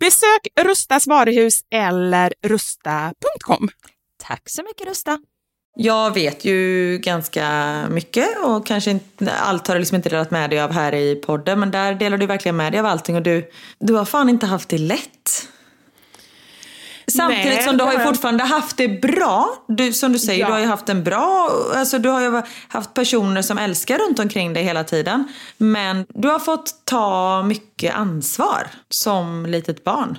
Besök Rustas varuhus eller rusta.com. Tack så mycket Rusta. Jag vet ju ganska mycket och kanske inte, allt har du liksom inte delat med dig av här i podden men där delar du verkligen med dig av allting och du, du har fan inte haft det lätt. Samtidigt Nej, som du har ju fortfarande haft det bra. Du, som du säger, Ja. du har ju haft en bra... Alltså du har ju haft personer som älskar runt omkring dig hela tiden. Men du har fått ta mycket ansvar som litet barn.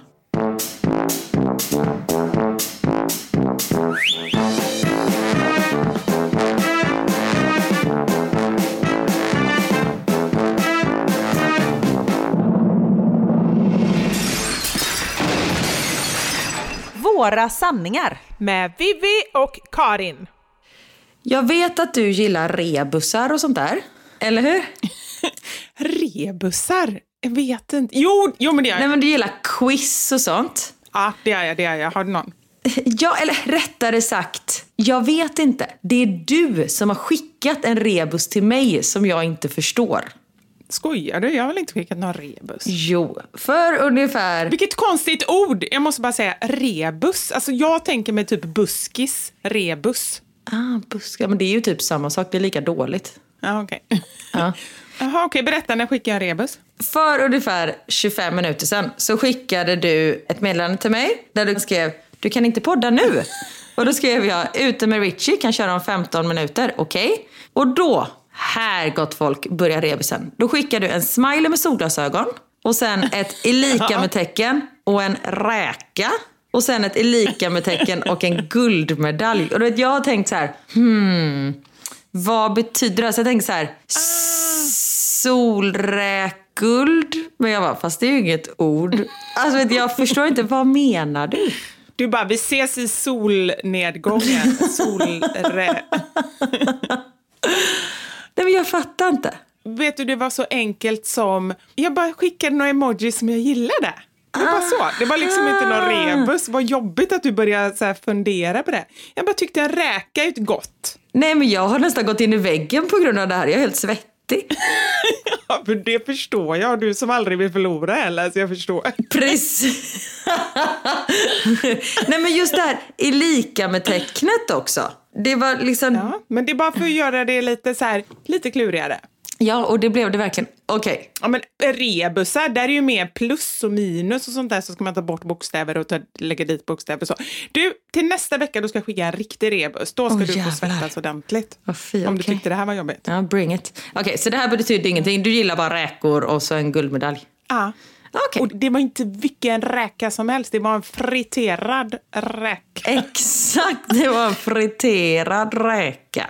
Våra sanningar. Med Vivi och Karin. Jag vet att du gillar rebusar och sånt där. Eller hur? Rebusar? Jag vet inte. Jo, jo men det gör Nej jag. men du gillar quiz och sånt. Ja, det gör jag. Det gör jag. Har du någon? Ja, eller rättare sagt, jag vet inte. Det är du som har skickat en rebus till mig som jag inte förstår. Skojar du? Jag har väl inte skickat någon rebus? Jo, för ungefär... Vilket konstigt ord! Jag måste bara säga rebus. Alltså jag tänker mig typ buskis, rebus. Ah, buskar. Men det är ju typ samma sak, det är lika dåligt. Ja, okej. Ja. Jaha, okej. Berätta, när skickar jag rebus? För ungefär 25 minuter sedan så skickade du ett meddelande till mig där du skrev du kan inte podda nu. Och då skrev jag ute med Richie kan köra om 15 minuter, okej? Och då, här gott folk, börjar rebusen. Då skickar du en smiley med solglasögon och sen ett elika med tecken och en räka. Och sen ett elika med tecken och en guldmedalj. Och du vet, jag har tänkt så här, hmm, vad betyder det? Så jag tänkte så här, solräkguld. Men jag bara, fast det är ju inget ord. Alltså vet, jag förstår inte, vad menar du? Du bara, vi ses i solnedgången. Solrä... Nej men jag fattar inte. Vet du, det var så enkelt som... Jag bara skickade några emojis som jag gillade. Det var så. Det var liksom inte någon rebus. Vad jobbigt att du började så fundera på det. Jag bara tyckte en räka är ett gott. Nej men jag har nästan gått in i väggen på grund av det här. Jag är helt svettig. Ja, för det förstår jag. Du som aldrig vill förlora heller, så jag förstår. Precis. Nej men just det här i lika med tecknet också. Det var liksom... Ja, men det är bara för att göra det lite så här, lite klurigare. Ja, och det blev det verkligen. Okej. Ja, men rebusar, där är ju mer plus och minus och sånt där så ska man ta bort bokstäver och ta, lägga dit bokstäver och så. Du, till nästa vecka då ska jag skicka en riktig rebus. Då ska Åh, du få jävlar. svettas ordentligt. Vad fy, Om du okej. tyckte det här var jobbigt. Ja, bring it. Okej, så det här betyder ingenting. Du gillar bara räkor och så en guldmedalj. Ja. Okej. Och det var inte vilken räka som helst, det var en friterad räka. Exakt, det var en friterad räka.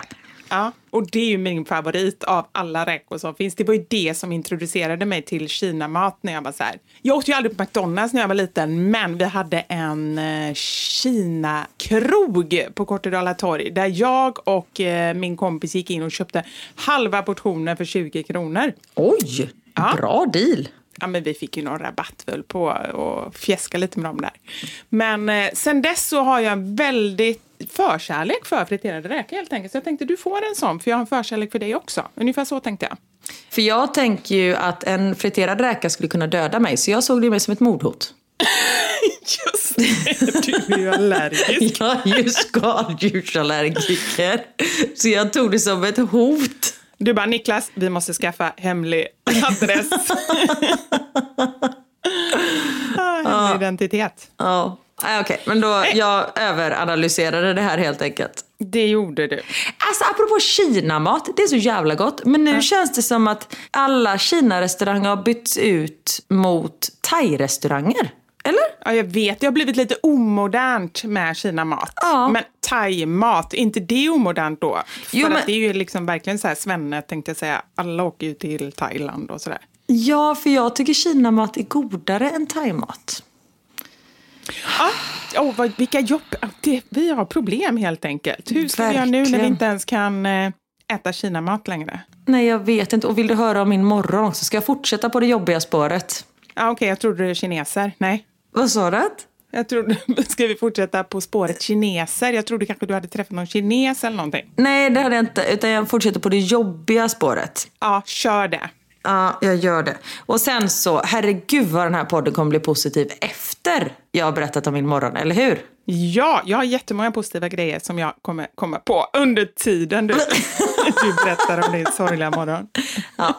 Ja, och det är ju min favorit av alla räkor som finns. Det var ju det som introducerade mig till Kinamat när jag var så här. Jag åt ju aldrig på McDonalds när jag var liten, men vi hade en eh, Kina-krog på Kortedala torg där jag och eh, min kompis gick in och köpte halva portioner för 20 kronor. Oj, Ja. bra deal. Ja, men vi fick ju någon rabatt väl på och fjäska lite med dem där. Men eh, sen dess så har jag en väldigt förkärlek för friterade räkor helt enkelt. Så jag tänkte du får en sån för jag har en förkärlek för dig också. Ungefär så tänkte jag. För jag tänker ju att en friterad räka skulle kunna döda mig, så jag såg det mer som ett mordhot. Just det, du är ju allergisk. Jag är ju skaldjursallergiker, så jag tog det som ett hot. Du bara Niklas, vi måste skaffa hemlig adress. ah, hemlig identitet. Ja, Nej, okej, men då jag överanalyserade det här helt enkelt. Det gjorde du. Alltså apropå Kinamat, det är så jävla gott. Men nu känns det som att alla Kina-restauranger har bytts ut mot thai-restauranger. Eller? Ja, jag vet, det har blivit lite omodernt med Kina-mat. Ja. Men thai-mat, är inte det omodernt då? För Jo, men- det är ju liksom verkligen så här svenne, tänkte jag säga. Alla åker ju till Thailand och sådär. Ja, för jag tycker Kinamat är godare än thaimat. Ja, oh, vad, vilka jobb. Det, vi har problem helt enkelt. Hur ska vi göra nu när vi inte ens kan eh, äta Kina-mat längre? Nej, jag vet inte. Och vill du höra om min morgon också? Ska jag fortsätta på det jobbiga spåret? Ja, Okej, jag trodde det var kineser. Nej. Vad sa du? Jag trodde, ska vi fortsätta på spåret kineser? Jag trodde kanske du hade träffat någon kines eller någonting. Nej, det hade jag inte. Utan jag fortsätter på det jobbiga spåret. Ja, kör det. Ja, jag gör det. Och sen så, herregud vad den här podden kommer bli positiv efter jag har berättat om min morgon, eller hur? Ja, jag har jättemånga positiva grejer som jag kommer komma på under tiden du, du berättar om din sorgliga morgon. Ja.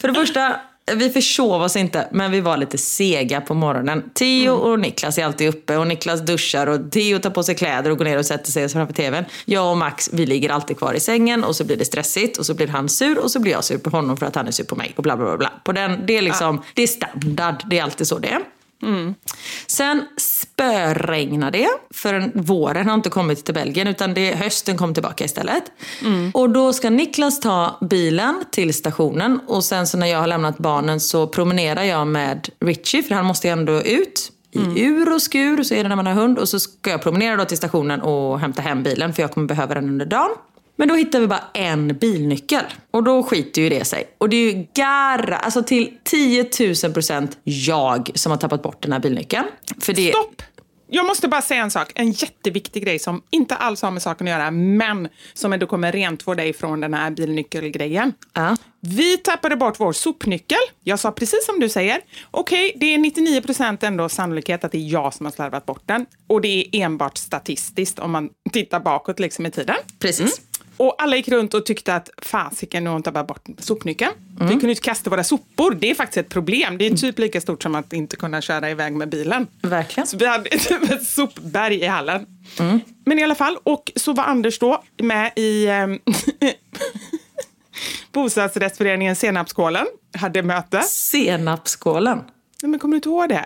För det första, vi försov oss inte, men vi var lite sega på morgonen. Theo och Niklas är alltid uppe och Niklas duschar och Theo tar på sig kläder och går ner och sätter sig framför tvn. Jag och Max, vi ligger alltid kvar i sängen och så blir det stressigt och så blir han sur och så blir jag sur på honom för att han är sur på mig och bla bla bla. bla. På den, det är liksom, det är standard, det är alltid så det är. Sen spöregnar det, för en- våren har inte kommit till Belgien utan det, hösten kom tillbaka istället. Och då ska Niklas ta bilen till stationen och sen så när jag har lämnat barnen så promenerar jag med Richie för han måste ju ändå ut. I ur och skur, så är det när man har hund. Och så ska jag promenera då till stationen och hämta hem bilen för jag kommer behöva den under dagen. Men då hittar vi bara en bilnyckel. Och då skiter ju det sig. Och det är ju garra, alltså till 10 000 procent jag som har tappat bort den här bilnyckeln. För det... Stopp! Jag måste bara säga en sak, en jätteviktig grej som inte alls har med saken att göra, men som ändå kommer rentvå dig från den här bilnyckelgrejen. Ja. Vi tappade bort vår sopnyckel. Jag sa precis som du säger. Okej, det är 99 procent ändå sannolikhet att det är jag som har slarvat bort den. Och det är enbart statistiskt om man tittar bakåt liksom i tiden. Precis. Och alla gick runt och tyckte att fasiken, nu har hon tappat bort sopnyckeln. Vi kunde inte kasta våra sopor. Det är faktiskt ett problem. Det är typ lika stort som att inte kunna köra iväg med bilen. Verkligen. Så vi hade typ ett sopberg i hallen. Men i alla fall, och så var Anders då med i eh, bostadsrättsföreningen Senapskålen. Hade möte. Senapsskålen. Nej, men kommer du inte ihåg det?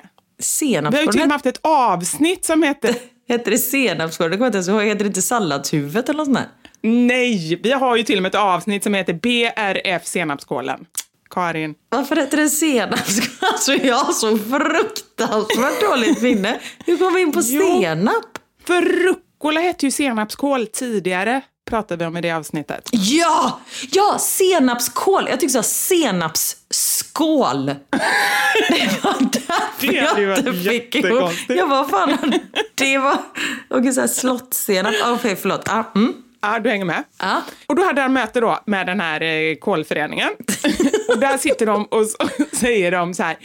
Vi har ju till och med Senapsskålen. haft ett avsnitt som heter Heter det senapsskålen? Det kommer jag inte ens ihåg. Heter det inte salladshuvudet eller något sånt där? Nej, vi har ju till och med ett avsnitt som heter BRF Senapskålen. Karin. Varför heter det senapsskålen? Alltså jag har så fruktansvärt dåligt minne. Hur kom vi in på senap? För rucola hette ju senapskål tidigare, pratade vi om i det avsnittet. Ja! Ja, senapskål. Jag tyckte så här, senapsskål. Det var därför Det hade jag inte fick ihop. Jag var fan, det var... Okej, så här slottssenap. Oh, Okej, förlåt. Ah, mm. Ja, du hänger med. Ja. Och då hade han möte då med den här eh, kålföreningen. och där sitter de och säger de så här,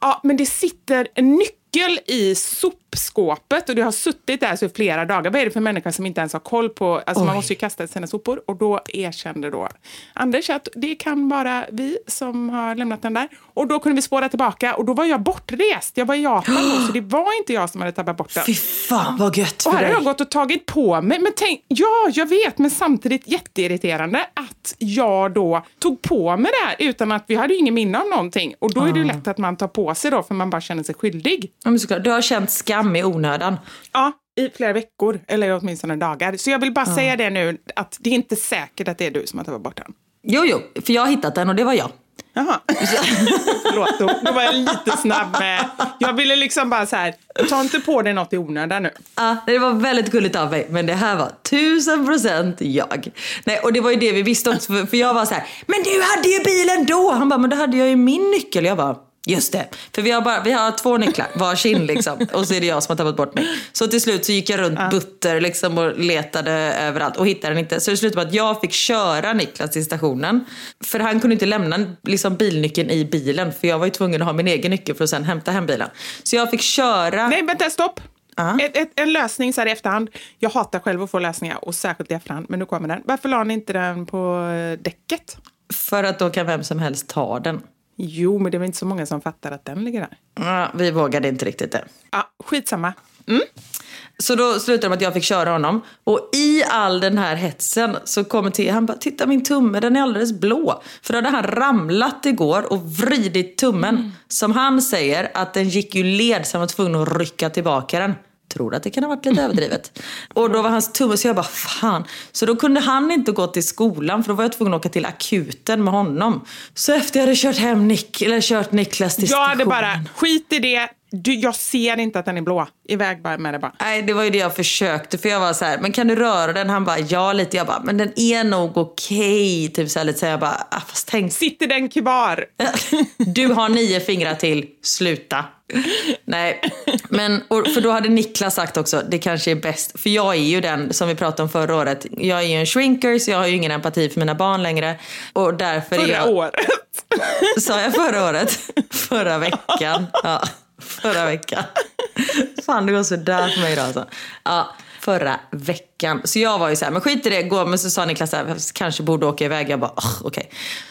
ja men det sitter en nyckel i sopskåpet och det har suttit där så flera dagar. Vad är det för människa som inte ens har koll på... Alltså man måste ju kasta sina sopor. Och då erkände då Anders att det kan vara vi som har lämnat den där. Och då kunde vi spåra tillbaka och då var jag bortrest. Jag var i Japan då, så det var inte jag som hade tappat bort den. Fy fan vad gött Och för här har dig. jag gått och tagit på mig. Men tänk, ja, jag vet, men samtidigt jätteirriterande att jag då tog på mig det här utan att vi hade ju ingen minne av någonting. Och då är det ju lätt att man tar på sig då för man bara känner sig skyldig. Ja, men såklart. Du har känt skam i onödan. Ja, i flera veckor eller åtminstone dagar. Så jag vill bara säga det nu att det är inte säkert att det är du som har tagit bort den. Jo, jo, för jag har hittat den och det var jag. Jaha. Förlåt, då, då var jag lite snabb med... Jag ville liksom bara så här, ta inte på dig något i onödan nu. Ja, det var väldigt gulligt av mig, men det här var tusen procent jag. Nej, och det var ju det vi visste också, för, för jag var så här, men du hade ju bilen då! Han bara, men då hade jag ju min nyckel. Jag bara, just det. För vi har, bara, vi har två nycklar, varsin liksom. Och så är det jag som har tappat bort mig. Så till slut så gick jag runt butter liksom och letade överallt och hittade den inte. Så det slutade med att jag fick köra Niklas till stationen. För han kunde inte lämna liksom, bilnyckeln i bilen, för jag var ju tvungen att ha min egen nyckel för att sen hämta hem bilen. Så jag fick köra... Nej, vänta, stopp! Ja. Ett, ett, en lösning så här i efterhand. Jag hatar själv att få lösningar och särskilt i efterhand, men nu kommer den. Varför la ni inte den på eh, däcket? För att då kan vem som helst ta den. Jo, men det är väl inte så många som fattar att den ligger där. Ja, vi vågade inte riktigt det. Ja, skitsamma. Så då slutade det med att jag fick köra honom. Och i all den här hetsen så kommer till han bara, titta min tumme den är alldeles blå. För då hade han ramlat igår och vridit tummen. Som han säger att den gick ju led så han var tvungen att rycka tillbaka den. Tror att det kan ha varit lite överdrivet. Och då var hans tumme så jag bara fan. Så då kunde han inte gå till skolan för då var jag tvungen att åka till akuten med honom. Så efter jag hade kört hem Nick, eller kört Niklas till Jag hade stationen. bara, skit i det. Du, jag ser inte att den är blå. Iväg bara med det bara. Nej, det var ju det jag försökte. För jag var så här, men kan du röra den? Han bara, ja lite. Jag bara, men den är nog okej. Typ så här lite så här, jag bara, ah, fast tänk. Sitter den kvar? Du har nio fingrar till, sluta. Nej, men för då hade Niklas sagt också, det kanske är bäst. För jag är ju den, som vi pratade om förra året, jag är ju en shrinker så jag har ju ingen empati för mina barn längre. Och därför är Förra jag... året. Sa jag förra året? Förra veckan. Ja, förra veckan. Fan, det går så där för mig idag alltså. Ja, förra veckan. Så jag var ju så här, men skit i det, gå. Men så sa Niklas här, "Jag kanske borde åka iväg. Jag bara, oh, okej.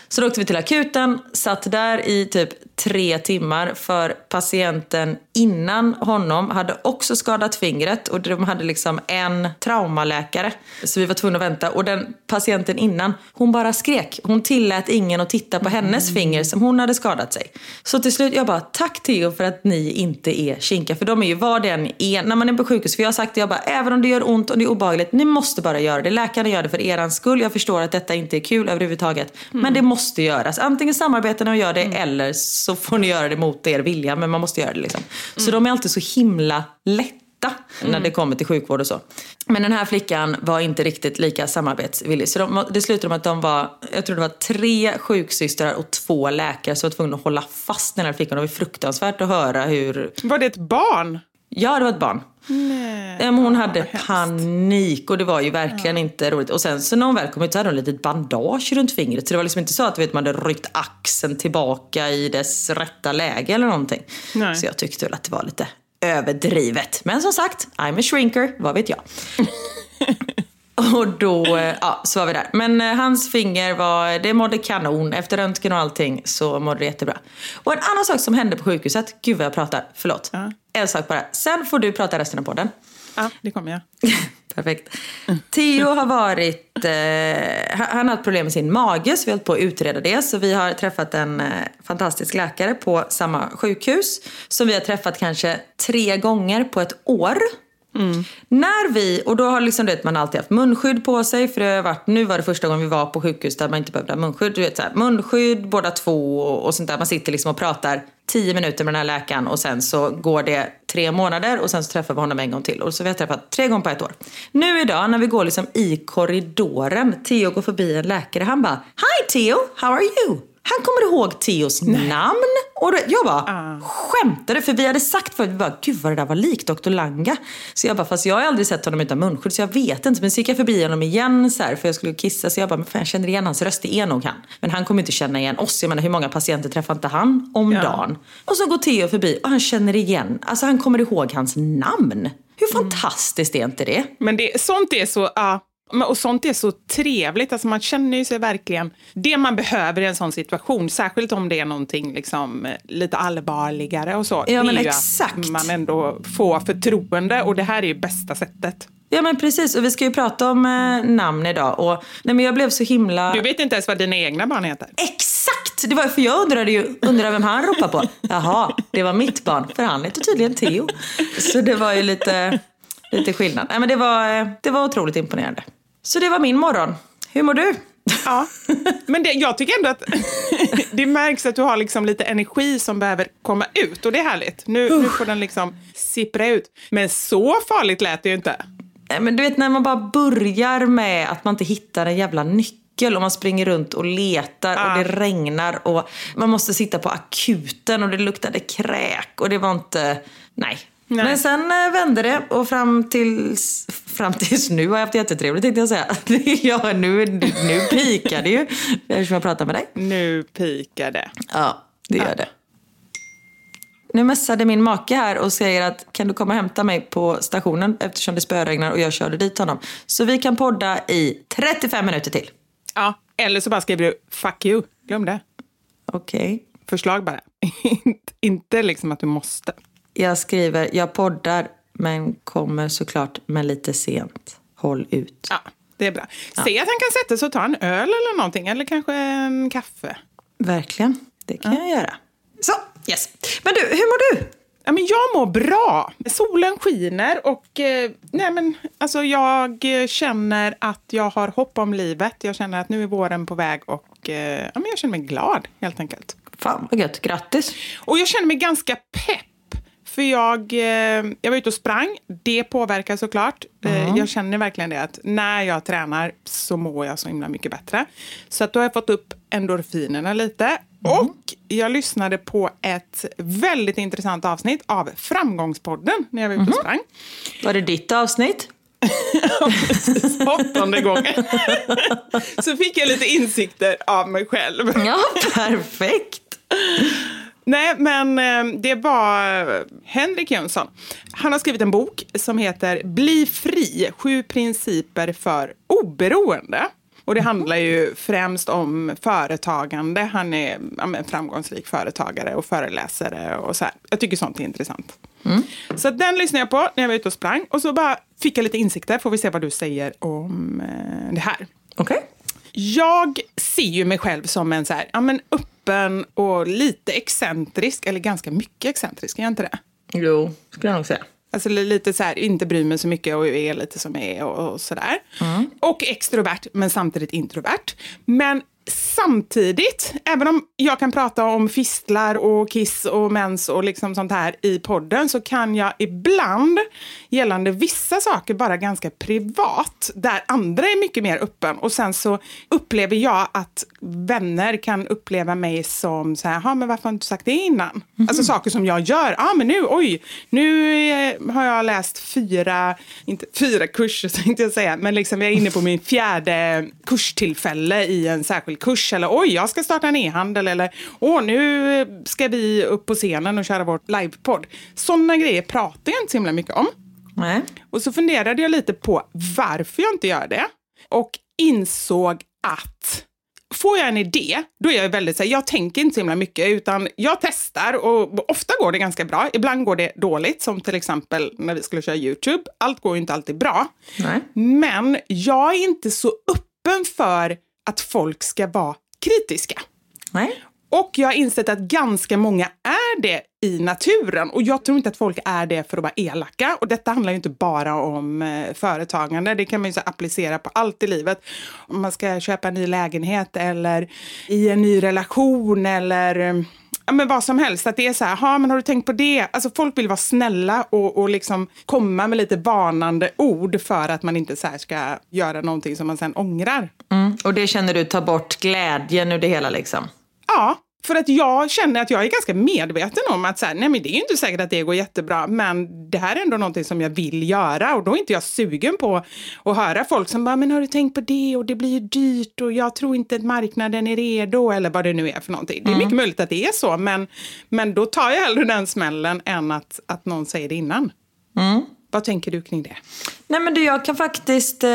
Så då åkte vi till akuten, satt där i typ tre timmar för patienten innan honom hade också skadat fingret och de hade liksom en traumaläkare. Så vi var tvungna att vänta och den patienten innan, hon bara skrek. Hon tillät ingen att titta på hennes finger som hon hade skadat sig. Så till slut, jag bara, tack Theo för att ni inte är kinka. För de är ju vad det än är, när man är på sjukhus. För jag har sagt det, jag bara, även om det gör ont och det är obehagligt, ni måste bara göra det. Läkarna gör det för er skull. Jag förstår att detta inte är kul överhuvudtaget. Men det måste göras. Antingen samarbetar ni och gör det eller så får ni göra det mot er vilja. Men man måste göra det liksom. Så de är alltid så himla lätta när det kommer till sjukvård och så. Men den här flickan var inte riktigt lika samarbetsvillig. Så de, det slutade med att de var, jag tror det var tre sjuksystrar och två läkare som var tvungna att hålla fast den här flickan. Det var fruktansvärt att höra hur... Var det ett barn? Ja, det var ett barn. Nej. Ja, men hon hade panik och det var ju verkligen inte roligt. Och sen så när hon väl kom ut så hade hon ett litet bandage runt fingret. Så det var liksom inte så att vet, man hade ryckt axeln tillbaka i dess rätta läge eller någonting. Nej. Så jag tyckte väl att det var lite överdrivet. Men som sagt, I'm a shrinker, vad vet jag. Och då eh, ja, så var vi där. Men eh, hans finger var, det mådde kanon. Efter röntgen och allting så mådde det jättebra. Och en annan sak som hände på sjukhuset, gud vad jag pratar, förlåt. Ja. En sak bara. Sen får du prata resten av podden. Ja, det kommer jag. Perfekt. Theo har varit, eh, han har haft problem med sin mage så vi har hållit på att utreda det. Så vi har träffat en eh, fantastisk läkare på samma sjukhus. Som vi har träffat kanske tre gånger på ett år. Mm. När vi, och då har liksom, du vet, man alltid haft munskydd på sig. För det har varit, nu var det första gången vi var på sjukhus där man inte behövde ha munskydd. Du vet, så här, munskydd båda två och, och sånt där. Man sitter liksom och pratar tio minuter med den här läkaren och sen så går det tre månader och sen så träffar vi honom en gång till. Och så vi har träffat tre gånger på ett år. Nu idag när vi går liksom i korridoren, Theo går förbi en läkare, han bara Hi Theo, how are you? Han kommer ihåg Theos namn. Och jag bara skämtade, för vi hade sagt förut, vi bara, gud vad det där var likt Dr. Langa. Så jag bara, fast jag har aldrig sett honom utan munskydd så jag vet inte. Men så gick jag förbi honom igen så här, för jag skulle kissa. Så jag bara, men fan, jag känner igen hans röst, det är nog han. Men han kommer inte känna igen oss. Jag menar hur många patienter träffar inte han om Ja. dagen? Och så går Theo förbi och han känner igen, alltså han kommer ihåg hans namn. Hur fantastiskt är inte det? Men det, sånt är så... ja, men- och sånt är så trevligt. Alltså man känner ju sig verkligen... Det man behöver i en sån situation, särskilt om det är någonting liksom, eh, lite allvarligare och så. Ja, men är exakt. Att man ändå får förtroende och det här är ju bästa sättet. Ja men precis, och vi ska ju prata om eh, namn idag. Och, nej, men jag blev så himla... Du vet inte ens vad dina egna barn heter. Exakt! Det var för jag undrade ju undrade vem han ropade på. Jaha, det var mitt barn. För han heter tydligen Theo. Så det var ju lite, lite skillnad. Nej, men det, var, det var otroligt imponerande. Så det var min morgon. Hur mår du? Ja, men det, jag tycker ändå att det märks att du har liksom lite energi som behöver komma ut och det är härligt. Nu, nu får den liksom sippra ut. Men så farligt lät det ju inte. Nej, men du vet när man bara börjar med att man inte hittar en jävla nyckel och man springer runt och letar Ah. och det regnar och man måste sitta på akuten och det luktade kräk och det var inte... Nej. Nej. Men sen eh, vände det och fram tills, fram tills nu har jag haft jättetrevligt tänkte jag säga. ja, nu, nu pikar det ju eftersom jag pratar med dig. Nu pikar det. Ja, det gör det. Nu messade min make här och säger att kan du komma och hämta mig på stationen eftersom det spöregnar och jag körde dit honom. Så vi kan podda i 35 minuter till. Ja, eller så bara skriver du fuck you. Glöm det. Okej. Förslag bara. inte liksom att du måste. Jag skriver, jag poddar men kommer såklart med lite sent. Håll ut. Ja, det är bra. Se att han kan sätta sig och ta en öl eller någonting. Eller kanske en kaffe. Verkligen, det kan jag göra. Så, yes. Men du, hur mår du? Ja, men jag mår bra. Solen skiner och eh, nej, men, alltså, jag eh, känner att jag har hopp om livet. Jag känner att nu är våren på väg och eh, ja, men jag känner mig glad helt enkelt. Fan vad gött, grattis. Och jag känner mig ganska pepp. För jag, eh, jag var ute och sprang. Det påverkar såklart. Eh, jag känner verkligen det att när jag tränar så mår jag så himla mycket bättre. Så att då har jag fått upp endorfinerna lite. Och jag lyssnade på ett väldigt intressant avsnitt av Framgångspodden när jag var ute och sprang. Var det ditt avsnitt? Åttonde gången. så fick jag lite insikter av mig själv. Ja, perfekt. Nej, men eh, det var eh, Henrik Jönsson. Han har skrivit en bok som heter Bli fri, sju principer för oberoende. Och det handlar ju främst om företagande. Han är ja, framgångsrik företagare och föreläsare och så här. Jag tycker sånt är intressant. Så den lyssnade jag på när jag var ute och sprang. Och så bara fick jag lite insikter. Får vi se vad du säger om eh, det här. Okej. Jag ser ju mig själv som en så här, ja, men öppen och lite excentrisk, eller ganska mycket excentrisk, är jag inte det? Jo, skulle jag nog säga. Alltså li- lite så här, inte bryr mig så mycket och är lite som jag är och, och sådär. Och extrovert, men samtidigt introvert. Men samtidigt, även om jag kan prata om fistlar och kiss och mens och liksom sånt här i podden, så kan jag ibland gällande vissa saker bara ganska privat, där andra är mycket mer öppen. Och sen så upplever jag att vänner kan uppleva mig som så här, "Ha, men varför har du inte sagt det innan? Alltså saker som jag gör. Ja, ah, men nu, oj, nu eh, har jag läst fyra, inte fyra kurser tänkte jag säga, men liksom jag är inne på min fjärde kurstillfälle i en särskild kurs. Eller oj, jag ska starta en e-handel. Eller åh, nu ska vi upp på scenen och köra vårt livepodd. Sådana grejer pratar jag inte så himla mycket om. Nej. Och så funderade jag lite på varför jag inte gör det. Och insåg att får jag en idé, då är jag väldigt så här, jag tänker inte så himla mycket, utan jag testar och ofta går det ganska bra. Ibland går det dåligt, som till exempel när vi skulle köra YouTube. Allt går ju inte alltid bra. Nej. Men jag är inte så öppen för att folk ska vara kritiska. Nej. Och jag har insett att ganska många är det i naturen. Och jag tror inte att folk är det för att vara elaka. Och detta handlar ju inte bara om eh, företagande. Det kan man ju så applicera på allt i livet. Om man ska köpa en ny lägenhet eller i en ny relation eller eh, ja, men vad som helst. Att det är så här, "Ha, men har du tänkt på det? Alltså folk vill vara snälla och, och liksom komma med lite varnande ord för att man inte så ska göra någonting som man sen ångrar. Mm. Och det känner du tar bort glädjen ur det hela liksom? Ja, för att jag känner att jag är ganska medveten om att så här, nej men det är inte säkert att det går jättebra, men det här är ändå någonting som jag vill göra och då är inte jag sugen på att höra folk som bara, men har du tänkt på det och det blir ju dyrt och jag tror inte att marknaden är redo eller vad det nu är för någonting. Det är mycket möjligt att det är så, men, men då tar jag hellre den smällen än att, att någon säger det innan. Mm. Vad tänker du kring det? Nej men du, jag kan faktiskt eh,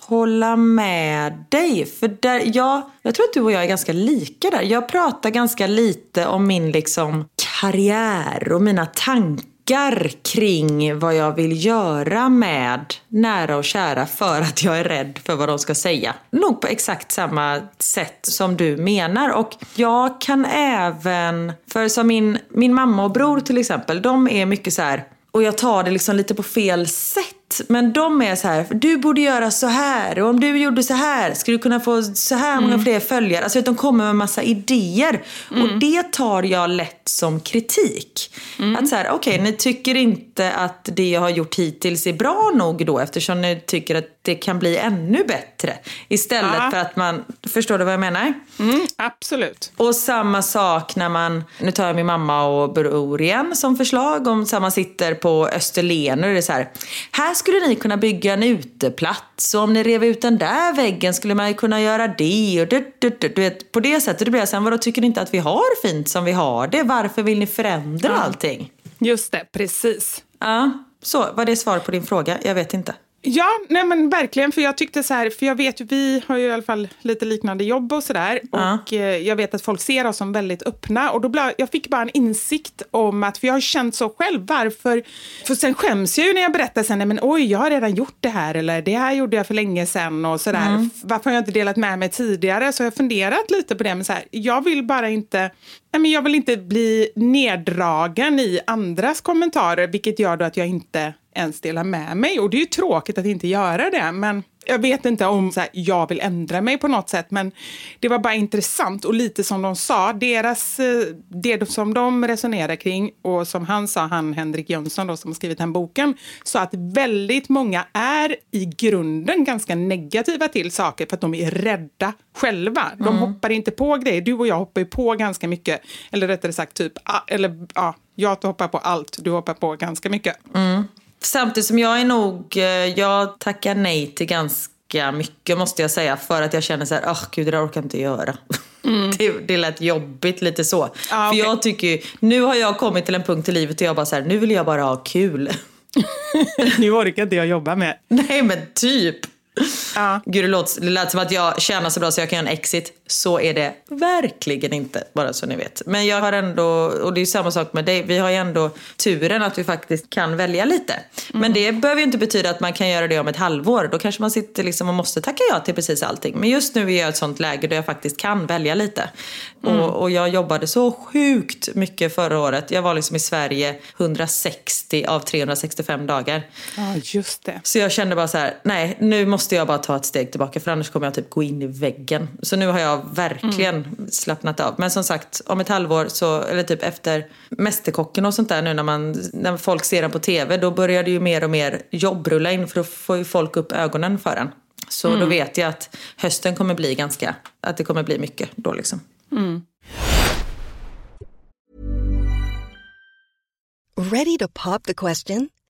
hålla med dig. För där, jag, jag tror att du och jag är ganska lika där. Jag pratar ganska lite om min liksom, karriär och mina tankar kring vad jag vill göra med nära och kära för att jag är rädd för vad de ska säga. Nog på exakt samma sätt som du menar. Och jag kan även, för som min, min mamma och bror till exempel, de är mycket så här och jag tar det liksom lite på fel sätt. Men de är så här, du borde göra så här och om du gjorde så här skulle du kunna få så här många fler följare. Alltså de kommer med massa idéer och det tar jag lätt som kritik. Att så här, okej okay, ni tycker inte att det jag har gjort hittills är bra nog då eftersom ni tycker att det kan bli ännu bättre. Istället Ja. för att man, förstår du vad jag menar? Mm, absolut. Och samma sak när man, nu tar jag min mamma och bror igen som förslag, om så här man sitter på Österlen och det är så här, här skulle ni kunna bygga en uteplats och om ni rev ut den där väggen skulle man ju kunna göra det och du, du, du, du vet, på det sättet. Det blir jag sen, vadå tycker ni inte att vi har fint som vi har det? Varför vill ni förändra allting? Just det, precis. Ja, så var det svar på din fråga? Jag vet inte. Ja, nej men verkligen. För jag tyckte så här, för jag vet ju, vi har ju i alla fall lite liknande jobb och sådär. Ja. Och eh, jag vet att folk ser oss som väldigt öppna. Och då blev, jag fick bara en insikt om att, för jag har känt så själv, varför? För sen skäms jag ju när jag berättar sen, nej men oj, jag har redan gjort det här. Eller det här gjorde jag för länge sedan och sådär. Varför har jag inte delat med mig tidigare? Så jag har funderat lite på det. Men så här, jag vill bara inte, nej men jag vill inte bli neddragen i andras kommentarer. Vilket gör då att jag inte ens dela med mig. Och det är ju tråkigt att inte göra det, men jag vet inte om så här, jag vill ändra mig på något sätt, men det var bara intressant och lite som de sa, deras, eh, det som de resonerar kring och som han sa, han Henrik Jönsson då, som har skrivit den boken, så att väldigt många är i grunden ganska negativa till saker för att de är rädda själva. De hoppar inte på grejer. Du och jag hoppar ju på ganska mycket, eller rättare sagt typ, ah, eller ja, jag hoppar på allt, du hoppar på ganska mycket. Samtidigt som jag är nog, eh, jag tackar nej till ganska mycket måste jag säga. För att jag känner så här, åh gud det där orkar jag inte göra. det, det lät jobbigt lite så. Ja, För Mm. okej. jag tycker ju, nu har jag kommit till en punkt i livet där jag bara så här, nu vill jag bara ha kul. nu orkar inte jag jobba med. nej men typ. Ja. Gud det, låter, det lät som att jag tjänar så bra så jag kan göra en exit. Så är det verkligen inte, bara så ni vet. Men jag har ändå, och det är samma sak med dig, vi har ju ändå turen att vi faktiskt kan välja lite. Men det behöver ju inte betyda att man kan göra det om ett halvår. Då kanske man sitter liksom och måste tacka ja till precis allting. Men just nu är jag i ett sånt läge där jag faktiskt kan välja lite. Och, och jag jobbade så sjukt mycket förra året. Jag var liksom i Sverige 160 av 365 dagar. Ja, just det. Så jag kände bara så här, nej nu måste jag bara ta ett steg tillbaka för annars kommer jag typ gå in i väggen. Så nu har jag verkligen slappnat av. Men som sagt, om ett halvår, så, eller typ efter Mästerkocken och sånt där nu när, man, när folk ser den på tv, då börjar det ju mer och mer jobb rulla in för då får ju folk upp ögonen för den. Så då vet jag att hösten kommer bli ganska, att det kommer bli mycket då liksom. Ready to pop the question?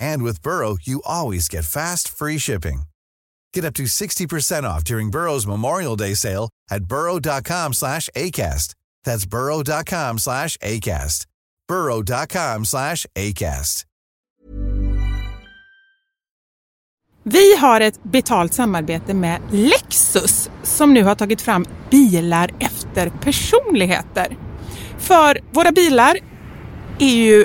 And with Burrow, you always get fast, free shipping. Get up to 60% off during Burrow's Memorial Day sale at burrow.com slash ACAST. That's burrow.com slash ACAST. burrow.com slash ACAST. Vi har ett betalt samarbete med Lexus som nu har tagit fram bilar efter personligheter. För våra bilar är ju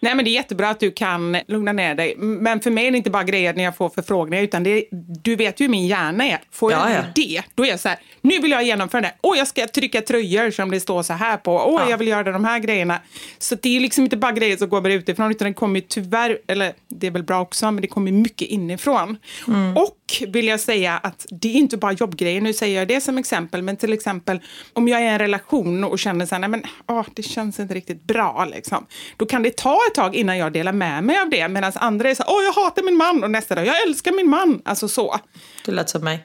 Nej men det är jättebra att du kan lugna ner dig. Men för mig är det inte bara grejer när jag får förfrågningar utan det du vet ju hur min hjärna är. Får jag Ja, ja. idé, då är jag så här, nu vill jag genomföra det. Åh, jag ska trycka tröjor som det står så här på. Åh, Ja. jag vill göra de här grejerna. Så det är liksom inte bara grejer som kommer utifrån utan det kommer ju tyvärr, eller det är väl bra också, men det kommer mycket inifrån. Mm. Och vill jag säga att det är inte bara jobbgrejer, nu säger jag det som exempel, men till exempel om jag är i en relation och känner så här, nej men åh, det känns inte riktigt bra, liksom. då kan det ta ett tag innan jag delar med mig av det, medan andra är så här, åh, jag hatar min man, och nästa dag, jag älskar min man, alltså så. Du lät som mig.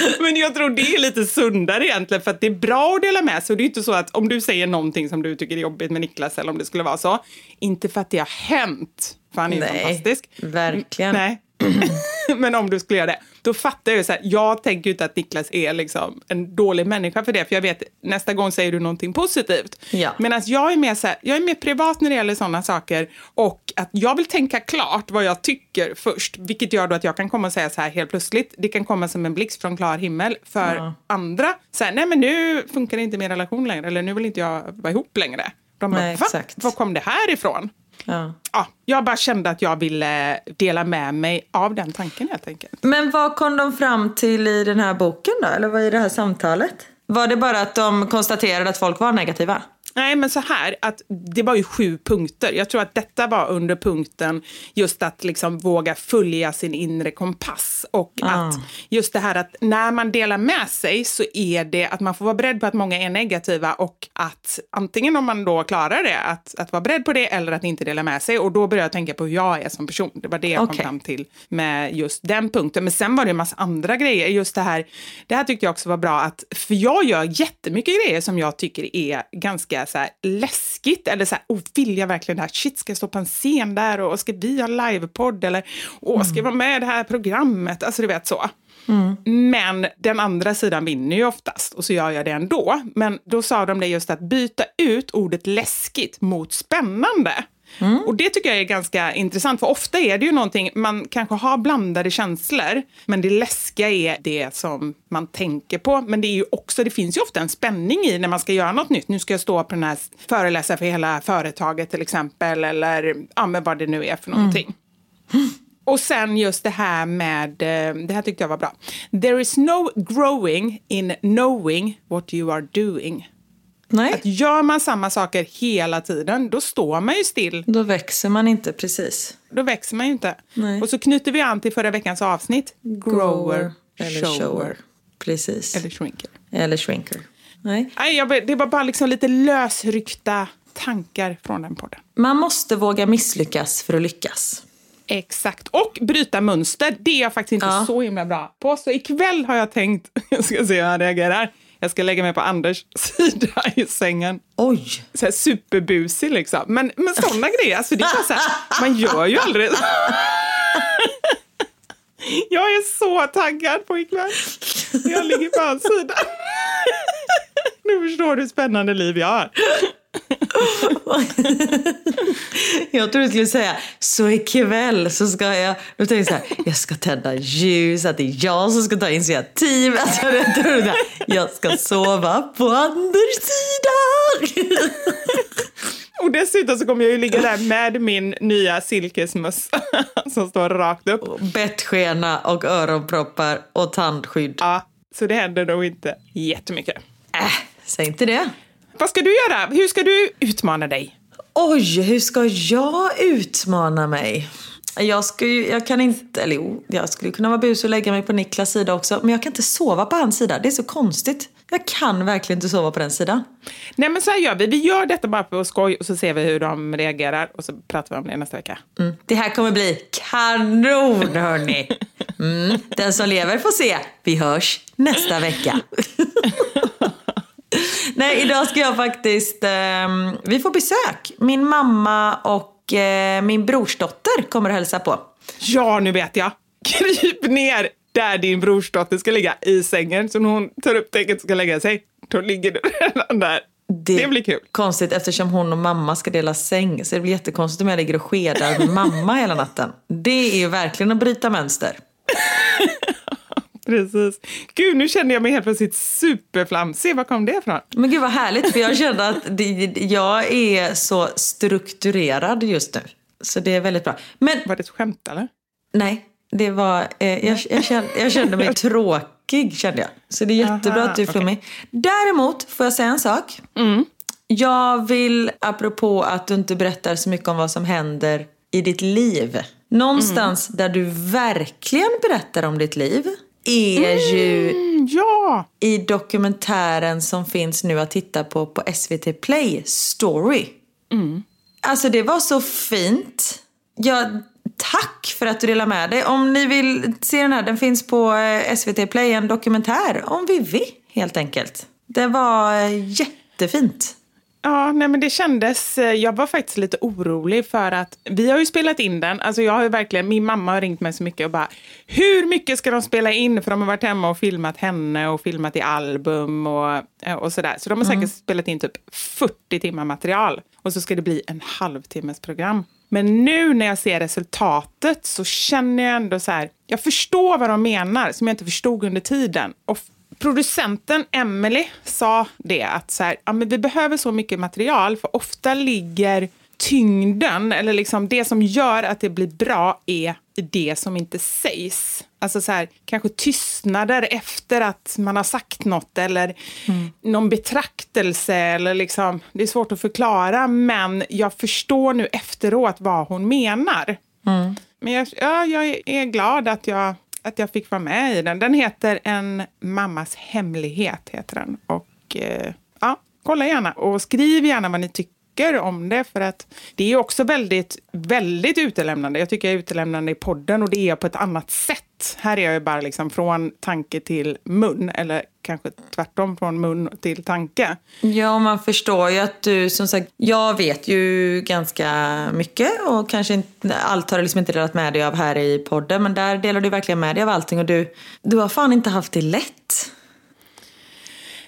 Men jag tror det är lite sundare egentligen, för att det är bra att dela med sig. Och det är inte så att om du säger någonting som du tycker är jobbigt med Niklas, eller om det skulle vara så, inte för att det har hänt, för han är ju Nej, fantastisk. verkligen. Nej. Men om du skulle göra det, då fattar jag ju så här, jag tänker ju inte att Niklas är liksom en dålig människa för det, för jag vet nästa gång säger du någonting positivt. Ja. Medan jag är mer så här, jag är mer privat när det gäller sådana saker och att jag vill tänka klart vad jag tycker först, vilket gör då att jag kan komma och säga så här helt plötsligt, det kan komma som en blixt från klar himmel för Ja. andra, så här, nej men nu funkar inte min relation längre, eller nu vill inte jag vara ihop längre. De bara, Nej, va? Var kom det här ifrån? Ja. Ja, jag bara kände att jag ville dela med mig av den tanken helt enkelt. Men vad kom de fram till i den här boken då? Eller vad i det här samtalet? Var det bara att de konstaterade att folk var negativa? Nej, men så här, att det var ju sju punkter. Jag tror att detta var under punkten just att liksom våga följa sin inre kompass. Och Ah. att just det här att när man delar med sig så är det att man får vara beredd på att många är negativa och att antingen om man då klarar det, att, att vara beredd på det eller att inte dela med sig. Och då började jag tänka på hur jag är som person. Det var det jag kom Okej. fram till med just den punkten. Men sen var det en massa andra grejer. Just det här, det här tyckte jag också var bra att, för jag gör jättemycket grejer som jag tycker är ganska så här läskigt. Eller så här, oh, vill jag verkligen det här? Shit, ska jag stå på en scen där och ska vi ha livepodd? Eller oh, ska jag vara med i det här programmet? Alltså du vet så. Men den andra sidan vinner ju oftast och så gör jag det ändå. Men då sa de det just att byta ut ordet läskigt mot spännande. Och det tycker jag är ganska intressant, för ofta är det ju någonting, man kanske har blandade känslor, men det läskiga är det som man tänker på. Men det är ju också, det finns ju ofta en spänning i när man ska göra något nytt. Nu ska jag stå på den här föreläsa för hela företaget till exempel, eller ja, men vad det nu är för någonting. Och sen just det här med, eh, det här tyckte jag var bra. There is no growing in knowing what you are doing. Nej, Att gör man samma saker hela tiden, då står man ju still. då växer man inte precis. Då växer man ju inte. Nej. Och så knyter vi an till förra veckans avsnitt. Grower, eller shower, shower. Precis. eller shrinker. Eller shrinker. Nej. Nej, jag, det var bara liksom lite lösryckta tankar från den podden. Man måste våga misslyckas för att lyckas. Exakt. Och bryta mönster, det är jag faktiskt inte Ja. så himla bra på. Så ikväll har jag tänkt, jag ska se hur han reagerar. Jag ska lägga mig på Anders sida i sängen. Oj! Så här superbusig liksom. Men, men sådana grejer, alltså det är bara så här, man gör ju aldrig. Jag är så taggad på ikväll. Jag ligger på hans sida. Nu förstår du hur spännande liv jag har. Jag trodde du skulle säga, så ikväll så ska jag... Då tänkte jag så här, jag ska tända ljus, att det är jag som ska ta initiativ. Alltså, jag trodde jag ska sova på Anders sida. Och dessutom så kommer jag ju ligga där med min nya silkesmössa som står rakt upp. Bettskena och öronproppar och tandskydd. Ja, så det händer nog inte jättemycket. Äh, säg inte det. Vad ska du göra? Hur ska du utmana dig? Oj, hur ska jag utmana mig? Jag, ska ju, jag kan inte, eller jo, jag skulle kunna vara bus och lägga mig på Niklas sida också. Men jag kan inte sova på hans sida. Det är så konstigt. Jag kan verkligen inte sova på den sidan. Nej men så här gör vi, vi gör detta bara på skoj och så ser vi hur de reagerar och så pratar vi om det nästa vecka. Mm. Det här kommer bli kanon hörni. Mm. Den som lever får se. Vi hörs nästa vecka. Nej, idag ska jag faktiskt... ehm, vi får besök. Min mamma och eh, min brorsdotter kommer att hälsa på. Ja, nu vet jag. Kryp ner där din brorsdotter ska ligga i sängen. Så när hon tar upp täcket och ska lägga sig, då ligger du redan där. Det, blir kul. Konstigt eftersom hon och mamma ska dela säng. Så det blir jättekonstigt om jag ligger och skedar med mamma hela natten. Det är ju verkligen att bryta mönster. Precis. Gud, nu känner jag mig helt plötsligt superflamsig. Var kom det ifrån? Men gud vad härligt, för jag kände att det, jag är så strukturerad just nu. Så det är väldigt bra. Men, var det ett skämt eller? Nej, det var, eh, jag, jag, kände, jag kände mig tråkig kände jag. Så det är jättebra Aha, att du är flummig. Okay. Däremot får jag säga en sak. Mm. Jag vill, apropå att du inte berättar så mycket om vad som händer i ditt liv. Någonstans mm. där du verkligen berättar om ditt liv är mm, ju ja. i dokumentären som finns nu att titta på på SVT Play, Story. Mm. Alltså det var så fint. Jag, tack för att du delar med dig. Om ni vill se den här, den finns på eh, SVT Play, en dokumentär om Vivi helt enkelt. Det var eh, jättefint. Ja, nej men det kändes, eh, jag var faktiskt lite orolig för att vi har ju spelat in den, alltså jag har verkligen, min mamma har ringt mig så mycket och bara hur mycket ska de spela in? För de har varit hemma och filmat henne och filmat i album och, eh, och sådär. Så de har säkert mm. spelat in typ 40 timmar material och så ska det bli en halvtimmes program. Men nu när jag ser resultatet så känner jag ändå så här, jag förstår vad de menar som jag inte förstod under tiden. Och producenten Emily sa det att så här, ja, men vi behöver så mycket material för ofta ligger tyngden, eller liksom det som gör att det blir bra är det som inte sägs. Alltså så här, kanske tystnader efter att man har sagt något eller mm. någon betraktelse. Eller liksom, det är svårt att förklara, men jag förstår nu efteråt vad hon menar. Mm. Men jag, ja, jag är glad att jag att jag fick vara med i den. Den heter En mammas hemlighet. heter den. Och eh, ja, Kolla gärna och skriv gärna vad ni tycker om det. För att det är också väldigt, väldigt utelämnande. Jag tycker jag är utelämnande i podden och det är jag på ett annat sätt. Här är jag ju bara liksom från tanke till mun. Eller kanske tvärtom från mun till tanke. Ja, man förstår ju att du, som sagt, jag vet ju ganska mycket och kanske inte, allt har du liksom inte delat med dig av här i podden, men där delar du verkligen med dig av allting och du, du har fan inte haft det lätt.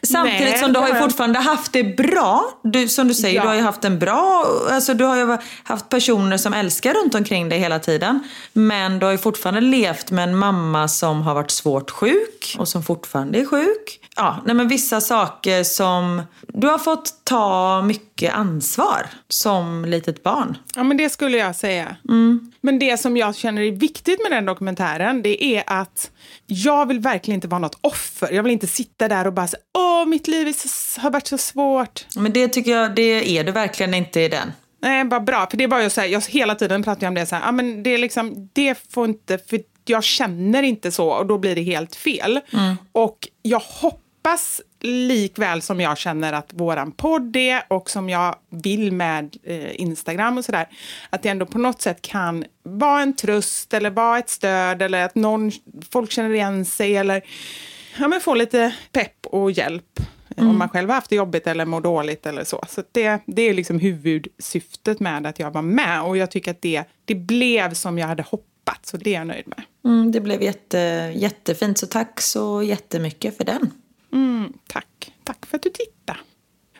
Samtidigt Nej, som du har ju fortfarande haft det bra. Du, som du säger, ja. du har ju haft en bra... Alltså du har ju haft personer som älskar runt omkring dig hela tiden. Men du har ju fortfarande levt med en mamma som har varit svårt sjuk och som fortfarande är sjuk. Ja, nej men vissa saker som... Du har fått ta mycket ansvar som litet barn. Ja, men det skulle jag säga. Mm. Men det som jag känner är viktigt med den dokumentären, det är att jag vill verkligen inte vara något offer. Jag vill inte sitta där och bara säga åh, mitt liv så, har varit så svårt. Men det tycker jag, det är du verkligen inte i den. Nej, bara bra. För det är bara jag, så här, jag hela tiden pratar jag om det så här, ja, men det är liksom, det får inte, för jag känner inte så och då blir det helt fel. Mm. Och jag hoppas likväl som jag känner att våran podd är och som jag vill med eh, Instagram och sådär, att det ändå på något sätt kan vara en tröst eller vara ett stöd eller att någon, folk känner igen sig eller ja, men få lite pepp och hjälp mm. om man själv har haft det jobbigt eller mår dåligt eller så. Så det, det är liksom huvudsyftet med att jag var med och jag tycker att det, det blev som jag hade hoppats så det är jag nöjd med. Mm, det blev jätte, jättefint, så tack så jättemycket för den. Mm, tack. Tack för att du tittade.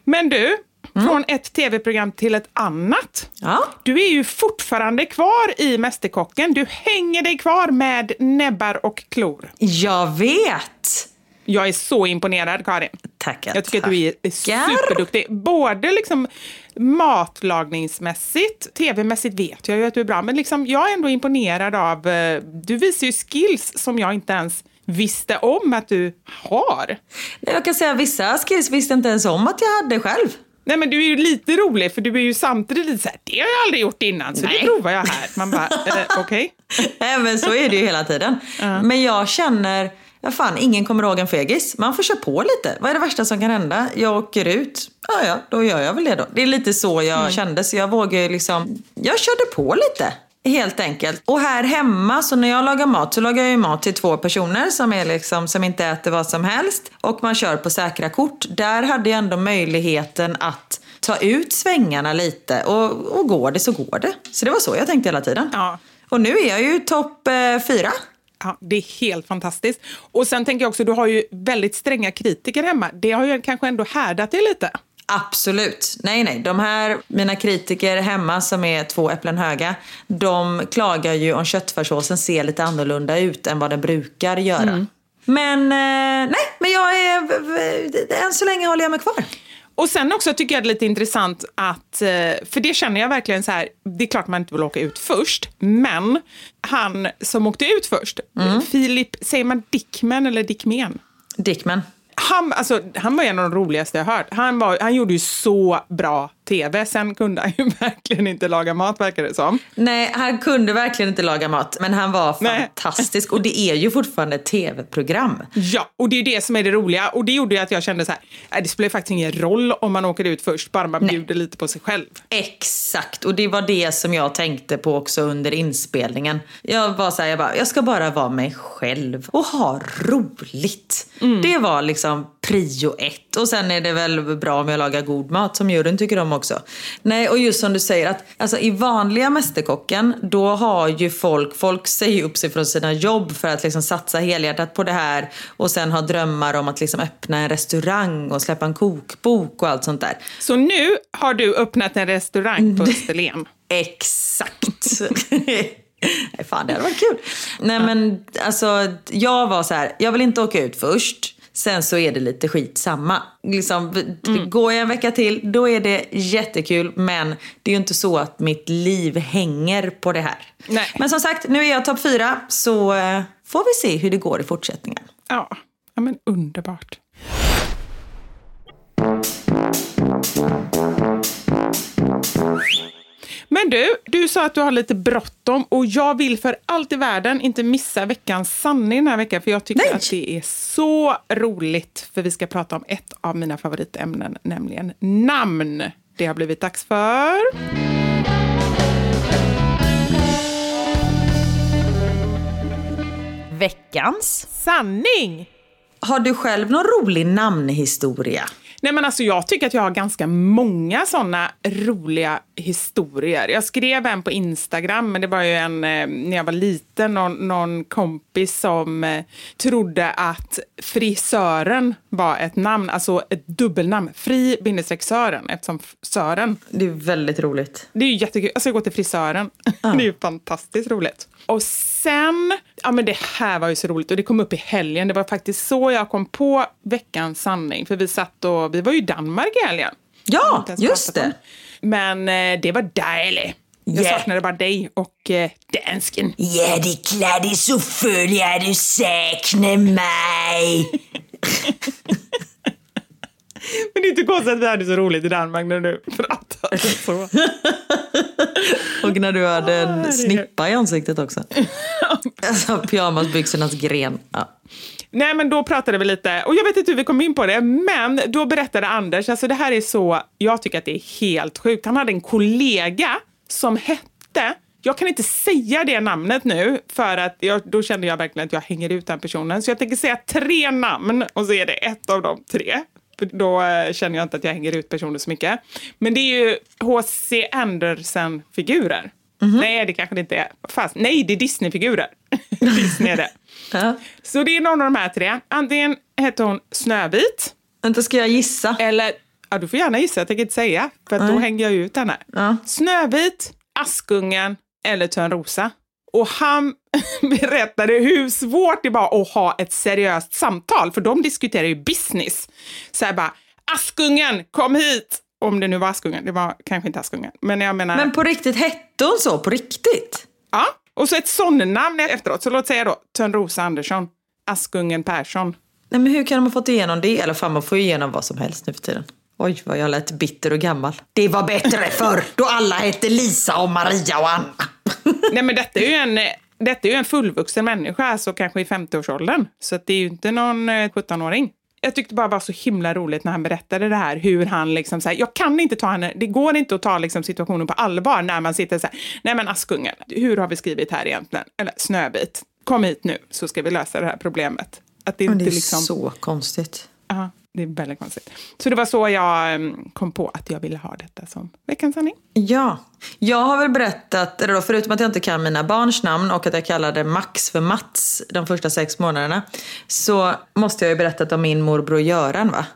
Men du, Mm. Från ett tv-program till ett annat. Ja. Du är ju fortfarande kvar i Mästerkocken. Du hänger dig kvar med näbbar och klor. Jag vet! Jag är så imponerad, Karin. Tackar. Jag tycker att du är superduktig. Både liksom matlagningsmässigt, tv-mässigt vet jag ju att du är bra, men liksom, jag är ändå imponerad av... Eh, du visar ju skills som jag inte ens visste om att du har. Nej, jag kan säga vissa skills visste inte ens om att jag hade själv. Nej men du är ju lite rolig för du är ju samtidigt lite såhär, det har jag aldrig gjort innan så Nej. det provar jag här. Man bara, eh, okej. Okay. Nej men så är det ju hela tiden. Uh. Men jag känner, ja fan ingen kommer ihåg en fegis. Man får köra på lite. Vad är det värsta som kan hända? Jag åker ut. Ja ja, då gör jag väl det då. Det är lite så jag mm. kände så jag vågar ju liksom, jag körde på lite. Helt enkelt. Och här hemma, så när jag lagar mat så lagar jag ju mat till två personer som, är liksom, som inte äter vad som helst. Och man kör på säkra kort. Där hade jag ändå möjligheten att ta ut svängarna lite. Och, och går det så går det. Så det var så jag tänkte hela tiden. Ja. Och nu är jag ju topp eh, fyra. Ja, det är helt fantastiskt. Och sen tänker jag också, du har ju väldigt stränga kritiker hemma. Det har ju kanske ändå härdat dig lite. Absolut. Nej, nej. De här, mina kritiker hemma som är två äpplen höga, de klagar ju om köttfärssåsen ser lite annorlunda ut än vad den brukar göra. Mm. Men eh, nej, men jag är, än så länge håller jag mig kvar. Och sen också tycker jag det är lite intressant att, eh, för det känner jag verkligen så här, det är klart man inte vill åka ut först, men han som åkte ut först, mm. Filip, säger man Dickman eller Dickmen? Dickman. Han, alltså, han var en av de roligaste jag hört. Han, var, han gjorde ju så bra tv. Sen kunde han ju verkligen inte laga mat verkar det som. Nej, han kunde verkligen inte laga mat. Men han var fantastisk. Nej. Och det är ju fortfarande ett tv-program. Ja, och det är det som är det roliga. Och det gjorde ju att jag kände så här, det spelar faktiskt ingen roll om man åker ut först, bara man bjuder lite på sig själv. Exakt, och det var det som jag tänkte på också under inspelningen. Jag var så här, jag, bara, jag ska bara vara mig själv och ha roligt. Mm. Det var liksom prio ett. Och sen är det väl bra om jag lagar god mat som juryn tycker om också. Nej, och just som du säger att alltså, i vanliga Mästerkocken då har ju folk, folk säger upp sig från sina jobb för att liksom satsa helhjärtat på det här och sen ha drömmar om att liksom öppna en restaurang och släppa en kokbok och allt sånt där. Så nu har du öppnat en restaurang på Österlen? Exakt. Nej, fan, det hade varit kul. Nej, men alltså, jag var så här, jag vill inte åka ut först. Sen så är det lite skitsamma. Liksom, mm. Går jag en vecka till, då är det jättekul. Men det är ju inte så att mitt liv hänger på det här. Nej. Men som sagt, nu är jag topp fyra. Så eh, får vi se hur det går i fortsättningen. Ja, ja men underbart. Men du, du sa att du har lite bråttom och jag vill för allt i världen inte missa veckans sanning den här veckan för jag tycker Nej. att det är så roligt för vi ska prata om ett av mina favoritämnen, nämligen namn. Det har blivit dags för... Veckans sanning! Har du själv någon rolig namnhistoria? Nej men alltså jag tycker att jag har ganska många sådana roliga historier. Jag skrev en på Instagram, men det var ju en, eh, när jag var liten, någon, någon kompis som eh, trodde att frisören var ett namn, alltså ett dubbelnamn. Fri bindestreck Sören, eftersom Sören. Det är väldigt roligt. Det är ju jättekul. Alltså jag går till frisören. Ah. det är ju fantastiskt roligt. Och sen, ja men det här var ju så roligt och det kom upp i helgen. Det var faktiskt så jag kom på veckans sanning. För vi satt och, vi var ju i Danmark i helgen. Ja, just det. Men eh, det var dejligt. Jag yeah. saknade bara dig och eh, dansken. Ja, det är klart det är så följer du saknar mig. Men det är inte konstigt att vi hade så roligt i Danmark när du pratade så. och när du hade en snippa i ansiktet också. alltså pyjamasbyxornas gren. Ja. Nej men då pratade vi lite, och jag vet inte hur vi kom in på det, men då berättade Anders, alltså det här är så, jag tycker att det är helt sjukt. Han hade en kollega som hette jag kan inte säga det namnet nu för att jag, då känner jag verkligen att jag hänger ut den personen. Så jag tänker säga tre namn och så är det ett av de tre. Då eh, känner jag inte att jag hänger ut personer så mycket. Men det är ju H.C. Andersen-figurer. Mm -hmm. Nej, det kanske det inte är. Fast, nej, det är Disney-figurer. Disney är det. ja. Så det är någon av de här tre. Antingen heter hon Snövit. Vänta, ska jag gissa? Eller, ja du får gärna gissa, jag tänker inte säga. För då hänger jag ut henne. Ja. Snövit, Askungen eller Törnrosa. Och han berättade hur svårt det var att ha ett seriöst samtal, för de diskuterar ju business. Så här bara, Askungen, kom hit! Om det nu var Askungen, det var kanske inte Askungen. Men jag menar... Men på riktigt, hette hon så? På riktigt? Ja, och så ett sån-namn efteråt. Så låt säga då Törnrosa Andersson, Askungen Persson. Nej men hur kan de ha fått igenom det? Eller fan, man får ju igenom vad som helst nu för tiden. Oj, vad jag lät bitter och gammal. Det var bättre förr, då alla hette Lisa och Maria och Anna. Nej men detta är ju en, detta är ju en fullvuxen människa, alltså kanske i 50-årsåldern. Så det är ju inte någon 17-åring. jag tyckte bara det var så himla roligt när han berättade det här, hur han liksom så här, jag kan inte ta henne, det går inte att ta liksom situationen på allvar när man sitter så här, nej men Askungen, hur har vi skrivit här egentligen? Eller Snövit, kom hit nu så ska vi lösa det här problemet. Att det, Men det är liksom, så konstigt. Ja, det är väldigt konstigt. Så det var så jag em, kom på att jag ville ha detta som veckans sanning. Ja. Jag har väl berättat, eller då, förutom att jag inte kan mina barns namn och att jag kallade Max för Mats de första sex månaderna, så måste jag ju berättat om min morbror Göran va?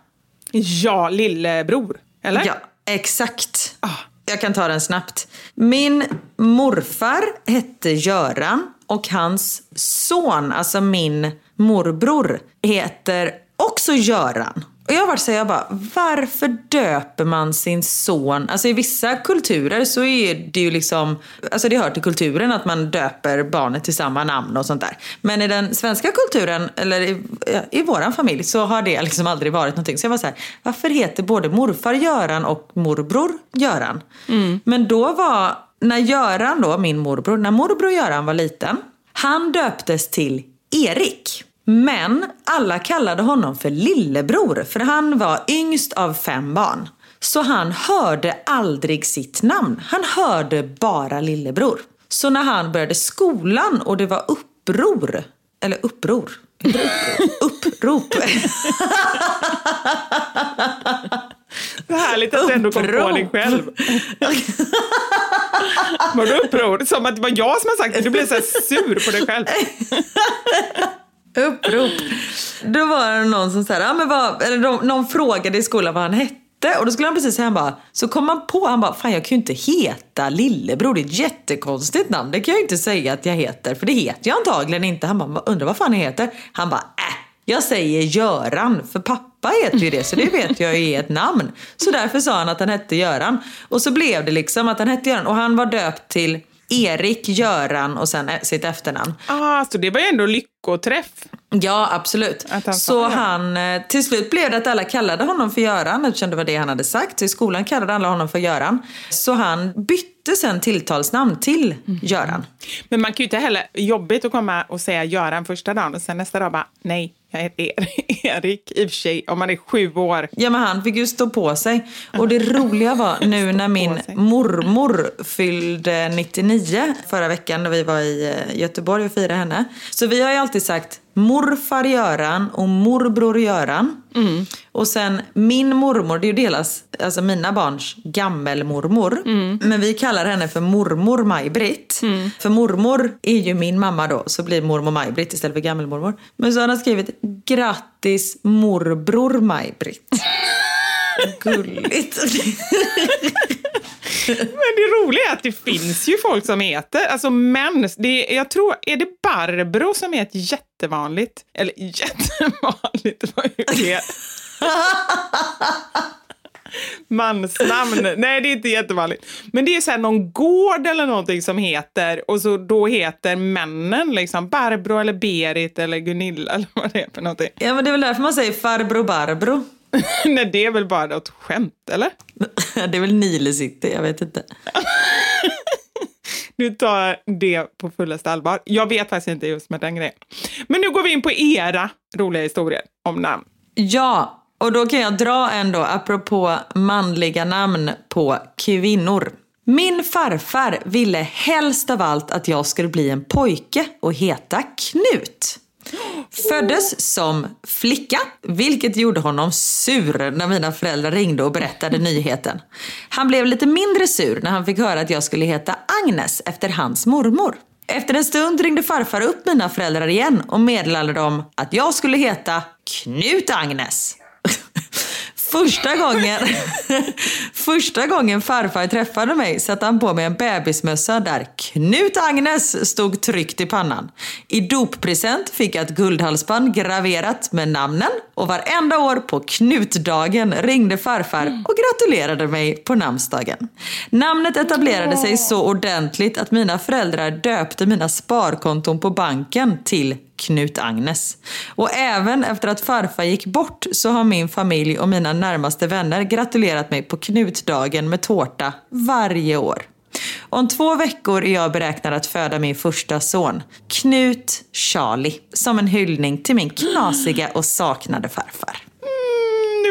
Ja, lillebror, eller? Ja, exakt. Ah. Jag kan ta den snabbt. Min morfar hette Göran och hans son, alltså min morbror, heter också Göran. Och jag varit så jag bara, varför döper man sin son? Alltså i vissa kulturer så är det ju liksom, alltså det hör till kulturen att man döper barnet till samma namn och sånt där. Men i den svenska kulturen, eller i, i våran familj, så har det liksom aldrig varit någonting. Så jag var så här, varför heter både morfar Göran och morbror Göran? Men då var, när Göran då, min morbror, när morbror Göran var liten, han döptes till Erik. Men alla kallade honom för lillebror för han var yngst av fem barn. Så han hörde aldrig sitt namn. Han hörde bara lillebror. Så när han började skolan och det var uppror, eller uppror, upprop. Vad härligt att du ändå kom på dig själv. Var du uppror? Som att det var jag som har sagt det. Du blev så här sur på dig själv. Upprop. Då var det någon som sa, ja, men vad, eller någon, någon frågade i skolan vad han hette. Och då skulle han precis säga, han bara, så kom han på, han bara, fan jag kan ju inte heta lillebror, det är ett jättekonstigt namn. Det kan jag ju inte säga att jag heter, för det heter jag antagligen inte. Han bara, undrar vad fan jag heter? Han bara, äh, jag säger Göran, för pappa heter ju det, så det vet jag ju är ett namn. Så därför sa han att han hette Göran. Och så blev det liksom att han hette Göran, och han var döpt till Erik Göran och sen eh, sitt efternamn. Ah, så det var ju ändå lyckoträff. Ja, absolut. Han så han, eh, till slut blev det att alla kallade honom för Göran eftersom det var det han hade sagt. Så I skolan kallade alla honom för Göran. Så han bytte sen tilltalsnamn till Mm. Göran. Men man kan ju inte heller, jobbigt att komma och säga Göran första dagen och sen nästa dag bara, nej, jag heter Er- Erik. I och för sig, om man är sju år. Ja, men han fick ju stå på sig. Och det roliga var nu när min mormor fyllde 99 förra veckan när vi var i eh, Göteborg och firade henne. Så vi har ju alltid sagt morfar Göran och morbror Göran. Och sen min mormor, det är ju delas, alltså mina barns gammelmormor. Men vi kallar henne för mormor Maj-Britt. För mormor är ju min mamma då, så blir mormor Maj-Britt istället för gammelmormor. Men så har han skrivit grattis morbror Maj-Britt. Gulligt. Men det roliga är att det finns ju folk som heter, alltså män, det är, jag tror, är det Barbro som är ett jättevanligt, eller jättevanligt, vad är det? Mansnamn. Nej, det är inte jättevanligt. Men det är så här någon gård eller någonting som heter, och så då heter männen liksom Barbro eller Berit eller Gunilla eller vad det är för någonting. Ja men det är väl därför man säger farbror Barbro. Nej, det är väl bara något skämt, eller? Det är väl Nile City, jag vet inte. Nu tar det på fullaste allvar. Jag vet faktiskt inte just med den grejen. Men nu går vi in på era roliga historier om namn. Ja, och då kan jag dra en då, apropå manliga namn på kvinnor. Min farfar ville helst av allt att jag skulle bli en pojke och heta Knut. Föddes som flicka, vilket gjorde honom sur när mina föräldrar ringde och berättade nyheten. Han blev lite mindre sur när han fick höra att jag skulle heta Agnes efter hans mormor. Efter en stund ringde farfar upp mina föräldrar igen och meddelade dem att jag skulle heta Knut Agnes. Första gången, första gången farfar träffade mig satte han på mig en bebismössa där Knut Agnes stod tryckt i pannan. I doppresent fick jag ett guldhalsband graverat med namnen och varenda år på Knutdagen ringde farfar och gratulerade mig på namnsdagen. Namnet etablerade sig så ordentligt att mina föräldrar döpte mina sparkonton på banken till Knut Agnes. Och även efter att farfar gick bort så har min familj och mina närmaste vänner gratulerat mig på Knutdagen med tårta varje år. Om två veckor är jag beräknad att föda min första son, Knut Charlie, som en hyllning till min knasiga och saknade farfar.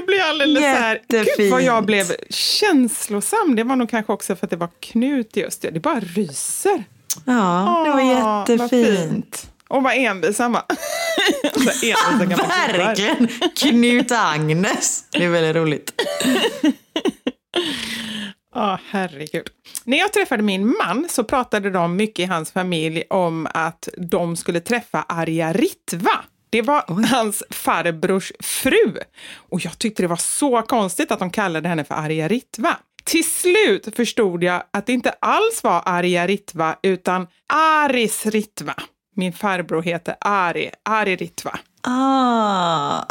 blir jag alldeles så här, gud Jättefint. vad jag blev känslosam. Det var nog kanske också för att det var Knut just det. Bara ryser. Ja, det var jättefint. Och vad envis han var. Så envisa gamla gubbar. Verkligen! Knut Agnes. Det är väldigt roligt. Ja, herregud. När jag träffade min man så pratade de mycket i hans familj om att de skulle träffa Arja Ritva. Det var hans farbrors fru. Och jag tyckte det var så konstigt att de kallade henne för Arja Ritva. Till slut förstod jag att det inte alls var Arja Ritva utan Aris Ritva. Min farbror heter Ari, Ari Ritva. Ah.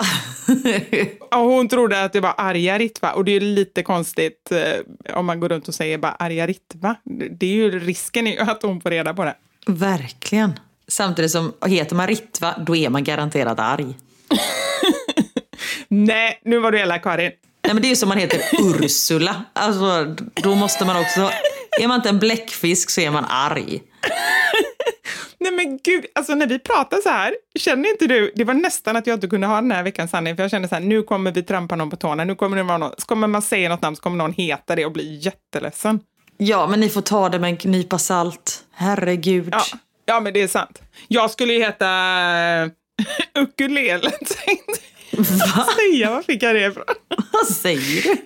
Och hon trodde att det var Arja Ritva och det är lite konstigt eh, om man går runt och säger bara Arja Ritva. Det är ju risken är ju att hon får reda på det. Verkligen. Samtidigt som heter man Ritva, då är man garanterat arg. Nej, nu var du elak Karin. Nej, men det är ju som man heter Ursula. Alltså, då måste man också... Är man inte en bläckfisk så är man arg. Nej men gud, alltså när vi pratar så här, känner inte du, det var nästan att jag inte kunde ha den här veckans sanning, för jag kände så här, nu kommer vi trampa någon på tårna, nu kommer det vara någon, så kommer man säga något namn så kommer någon heta det och bli jätteledsen. Ja, men ni får ta det med en knipa salt. Herregud. Ja, ja men det är sant. Jag skulle ju heta uh, ukulele, tänkte jag säga, var fick jag det ifrån? Vad säger du?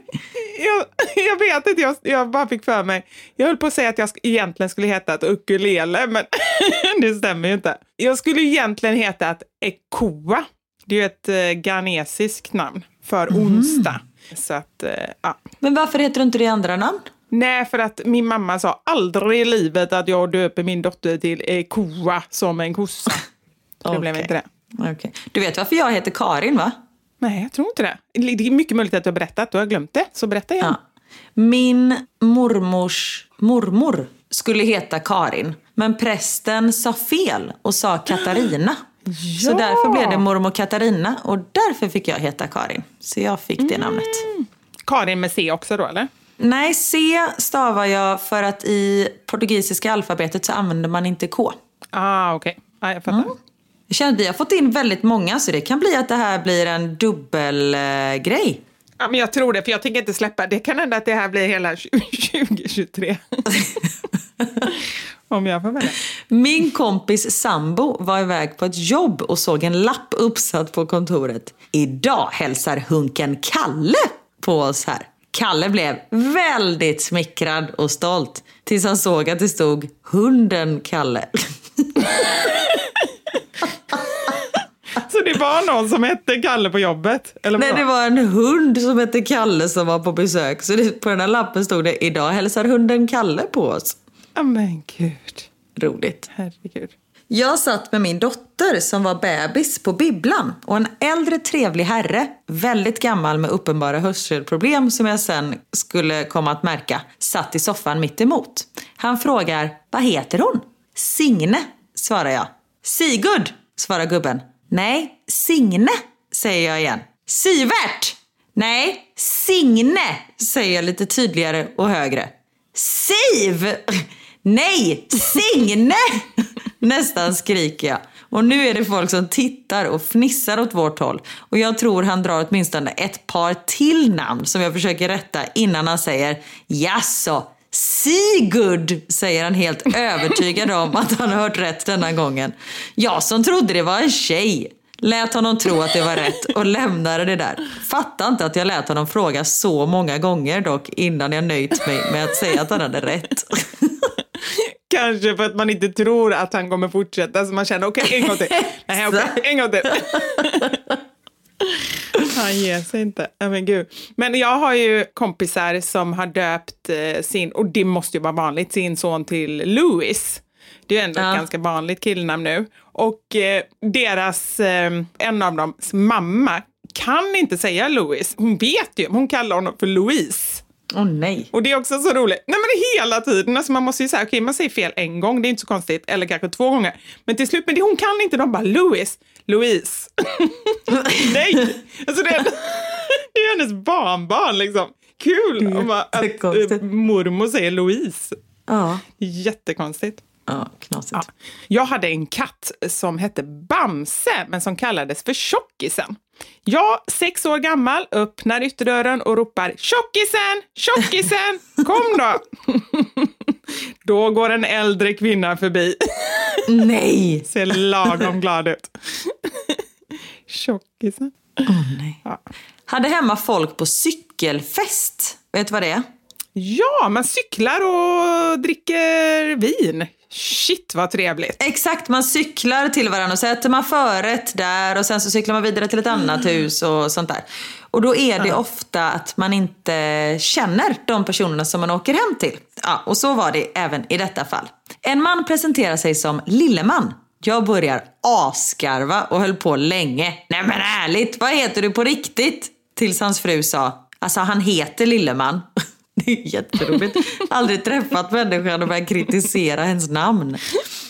Jag, jag vet inte, jag, jag bara fick för mig. Jag höll på att säga att jag egentligen skulle heta ett ukulele, men det stämmer ju inte. Jag skulle egentligen heta ett ekoa. Det är ju ett eh, ghanesiskt namn för onsdag. Så att, eh, ja. Men varför heter du inte det andra namn? Nej, för att min mamma sa aldrig i livet att jag döper min dotter till ekoa som en kossa. Det blev Okej. inte det. Okej. Du vet varför jag heter Karin, va? Nej, jag tror inte det. Det är mycket möjligt att du har berättat, du har glömt det. Så berätta igen. Ja. Min mormors mormor skulle heta Karin, men prästen sa fel och sa Katarina. Så därför blev det mormor Katarina och därför fick jag heta Karin. Så jag fick det namnet. Karin med C också då, eller? Nej, C stavar jag för att i portugisiska alfabetet så använder man inte K. Ah, okej. Ah, jag fattar. Jag känner att vi har fått in väldigt många så det kan bli att det här blir en dubbelgrej. Eh, grej. Ja, men jag tror det, för jag tänker inte släppa. Det kan hända att det här blir hela 2023. Om jag får välja. Min kompis sambo var iväg på ett jobb och såg en lapp uppsatt på kontoret. Idag hälsar hunken Kalle på oss här. Kalle blev väldigt smickrad och stolt tills han såg att det stod hunden Kalle. Det var någon som hette Kalle på jobbet? Eller Nej, det var en hund som hette Kalle som var på besök. Så det, på den här lappen stod det idag hälsar hunden Kalle på oss. Ja, men gud. Roligt. Herregud. Jag satt med min dotter som var bebis på bibblan och en äldre trevlig herre, väldigt gammal med uppenbara hörselproblem som jag sen skulle komma att märka, satt i soffan mitt emot. Han frågar, vad heter hon? Signe, svarar jag. Sigurd, svarar gubben. Nej, Signe, säger jag igen. Sivert! Nej, Signe, säger jag lite tydligare och högre. Siv! Nej, Signe! Nästan skriker jag. Och nu är det folk som tittar och fnissar åt vårt håll. Och jag tror han drar åtminstone ett par till namn som jag försöker rätta innan han säger Jaså, Sigurd, säger han helt övertygad om att han har hört rätt denna gången. Jag som trodde det var en tjej lät honom tro att det var rätt och lämnade det där. Fattar inte att jag lät honom fråga så många gånger dock innan jag nöjt mig med att säga att han hade rätt. Kanske för att man inte tror att han kommer fortsätta, så man känner okej, en gång till. Nej, okej, en gång till. Han ger sig inte. Ja, men, gud. men jag har ju kompisar som har döpt eh, sin, och det måste ju vara vanligt, sin son till Louis. Det är ju ändå Ja. ett ganska vanligt killnamn nu. Och eh, deras, eh, en av dems mamma kan inte säga Louis. Hon vet ju, hon kallar honom för Louise. Åh nej. Och det är också så roligt. Nej men hela tiden, alltså man måste ju säga, okej man säger fel en gång, det är inte så konstigt, eller kanske två gånger. Men till slut, men det, hon kan inte, de bara Louis, Louise. Nej! Alltså det är, det är hennes barnbarn liksom. Kul om att eh, mormor säger Louise. Ja. Jättekonstigt. Ja, knasigt. Ja. Jag hade en katt som hette Bamse, men som kallades för Tjockisen. Jag, sex år gammal, öppnar ytterdörren och ropar Tjockisen! Tjockisen! Kom då! då går en äldre kvinna förbi. Nej! Ser lagom glad ut. Tjockisen. Oh, nej. Ja. Hade hemma folk på cykelfest. Vet du vad det är? Ja, man cyklar och dricker vin. Shit vad trevligt. Exakt, man cyklar till varandra och sätter man förrätt där och sen så cyklar man vidare till ett annat hus och sånt där. Och då är det ofta att man inte känner de personerna som man åker hem till. Ja, och så var det även i detta fall. En man presenterar sig som Lilleman. Jag börjar asgarva och höll på länge. Nej men ärligt, vad heter du på riktigt? Tills hans fru sa, alltså han heter Lilleman. Det är jätteroligt. Aldrig träffat människan och börjat kritisera hennes namn.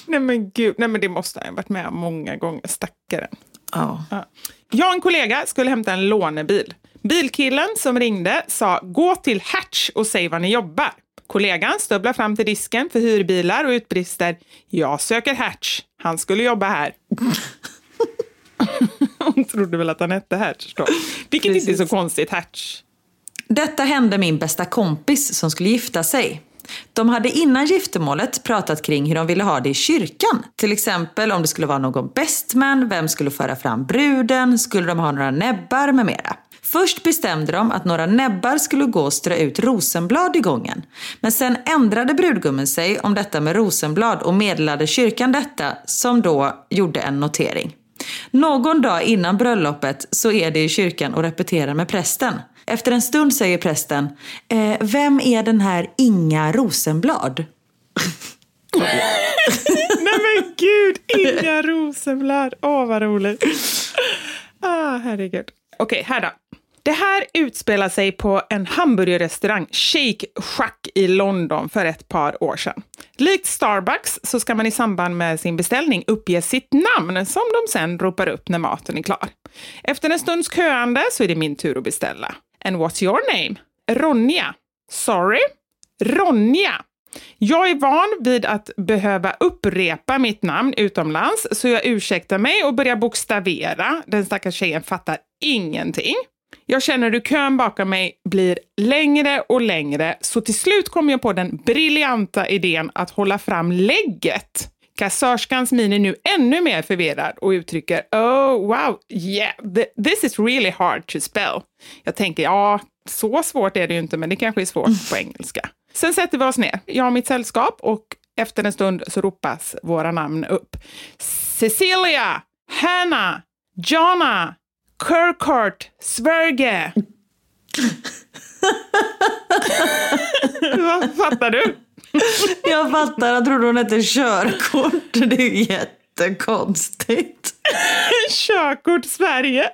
Nej men gud, nej men det måste han ha varit med om många gånger, stackaren. Ja. Ja. Jag och en kollega skulle hämta en lånebil. Bilkillen som ringde sa gå till Hatch och säg var ni jobbar. Kollegan stövlar fram till disken för hyrbilar och utbrister jag söker Hatch. Han skulle jobba här. Hon trodde väl att han hette Hatch då. Vilket inte är så konstigt, Hatch. Detta hände min bästa kompis som skulle gifta sig. De hade innan giftermålet pratat kring hur de ville ha det i kyrkan. Till exempel om det skulle vara någon bestman, vem skulle föra fram bruden, skulle de ha några näbbar med mera. Först bestämde de att några näbbar skulle gå och strö ut rosenblad i gången. Men sen ändrade brudgummen sig om detta med rosenblad och meddelade kyrkan detta som då gjorde en notering. Någon dag innan bröllopet så är det i kyrkan och repeterar med prästen. Efter en stund säger prästen, eh, vem är den här Inga Rosenblad? Nej men gud, Inga Rosenblad. Åh, vad roligt. Ah, herregud. Okej, här då. Det här utspelar sig på en hamburgerrestaurang, Shake Shack i London för ett par år sedan. Likt Starbucks så ska man i samband med sin beställning uppge sitt namn som de sen ropar upp när maten är klar. Efter en stunds köande så är det min tur att beställa. And what's your name? Ronja. Sorry? Ronja. Jag är van vid att behöva upprepa mitt namn utomlands, så jag ursäktar mig och börjar bokstavera. Den stackars tjejen fattar ingenting. Jag känner hur kön bakom mig blir längre och längre, så till slut kom jag på den briljanta idén att hålla fram lägget. Kassörskans min är nu ännu mer förvirrad och uttrycker Oh wow, yeah, th- this is really hard to spell. Jag tänker, ja, så svårt är det ju inte, men det kanske är svårt på engelska. Sen sätter vi oss ner, jag och mitt sällskap, och efter en stund så ropas våra namn upp. Cecilia, Hanna, Jonna, Kirkhart, Sverige. Vad fattar du? Jag fattar, jag trodde hon hette körkort. Det är ju jättekonstigt. Körkort Sverige.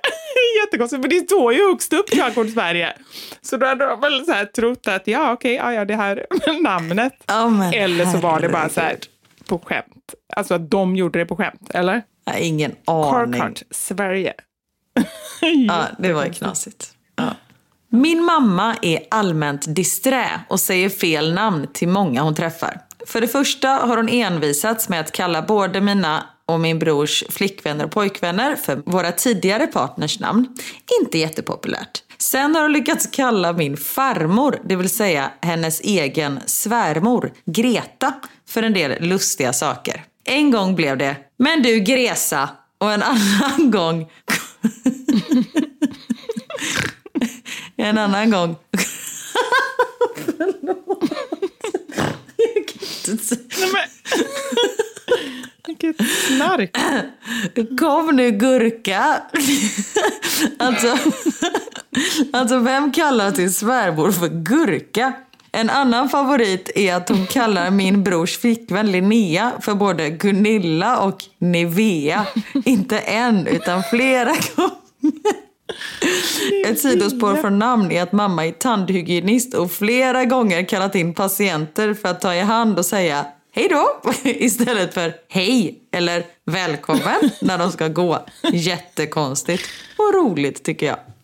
Jättekonstigt, för det står ju högst upp körkort Sverige. Så då hade de väl så här trott att ja, okej, ja, ja, det här är namnet. Men Eller så var det bara så här på skämt. Alltså att de gjorde det på skämt, eller? Jag har ingen aning. Kirkhart Sverige. Ja, det var ju knasigt. Ja. Min mamma är allmänt disträ och säger fel namn till många hon träffar. För det första har hon envisats med att kalla både mina och min brors flickvänner och pojkvänner för våra tidigare partners namn. Inte jättepopulärt. Sen har hon lyckats kalla min farmor, det vill säga hennes egen svärmor, Greta, för en del lustiga saker. En gång blev det “Men du Gresa” och en annan gång en annan gång. Förlåt. Jag kan inte säga. Vilket snark. Kom nu gurka. Alltså, alltså vem kallar sin svärmor för gurka? En annan favorit är att hon kallar min brors flickvän Linnea för både Gunilla och Nivea. Inte en, utan flera gånger. Ett sidospår från namn är att mamma är tandhygienist och flera gånger kallat in patienter för att ta i hand och säga hej då istället för hej eller välkommen när de ska gå. Jättekonstigt och roligt tycker jag.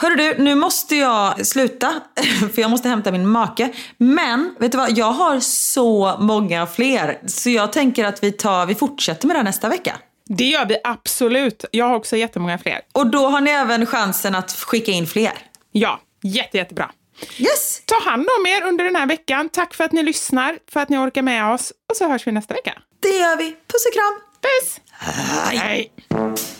Hörru du, nu måste jag sluta för jag måste hämta min make. Men vet du vad, jag har så många fler så jag tänker att vi, tar, vi fortsätter med det nästa vecka. Det gör vi absolut. Jag har också jättemånga fler. Och då har ni även chansen att skicka in fler. Ja, jätte, jättebra. Yes! Ta hand om er under den här veckan. Tack för att ni lyssnar, för att ni orkar med oss. Och så hörs vi nästa vecka. Det gör vi. Puss och kram! Puss! Hej! Hej.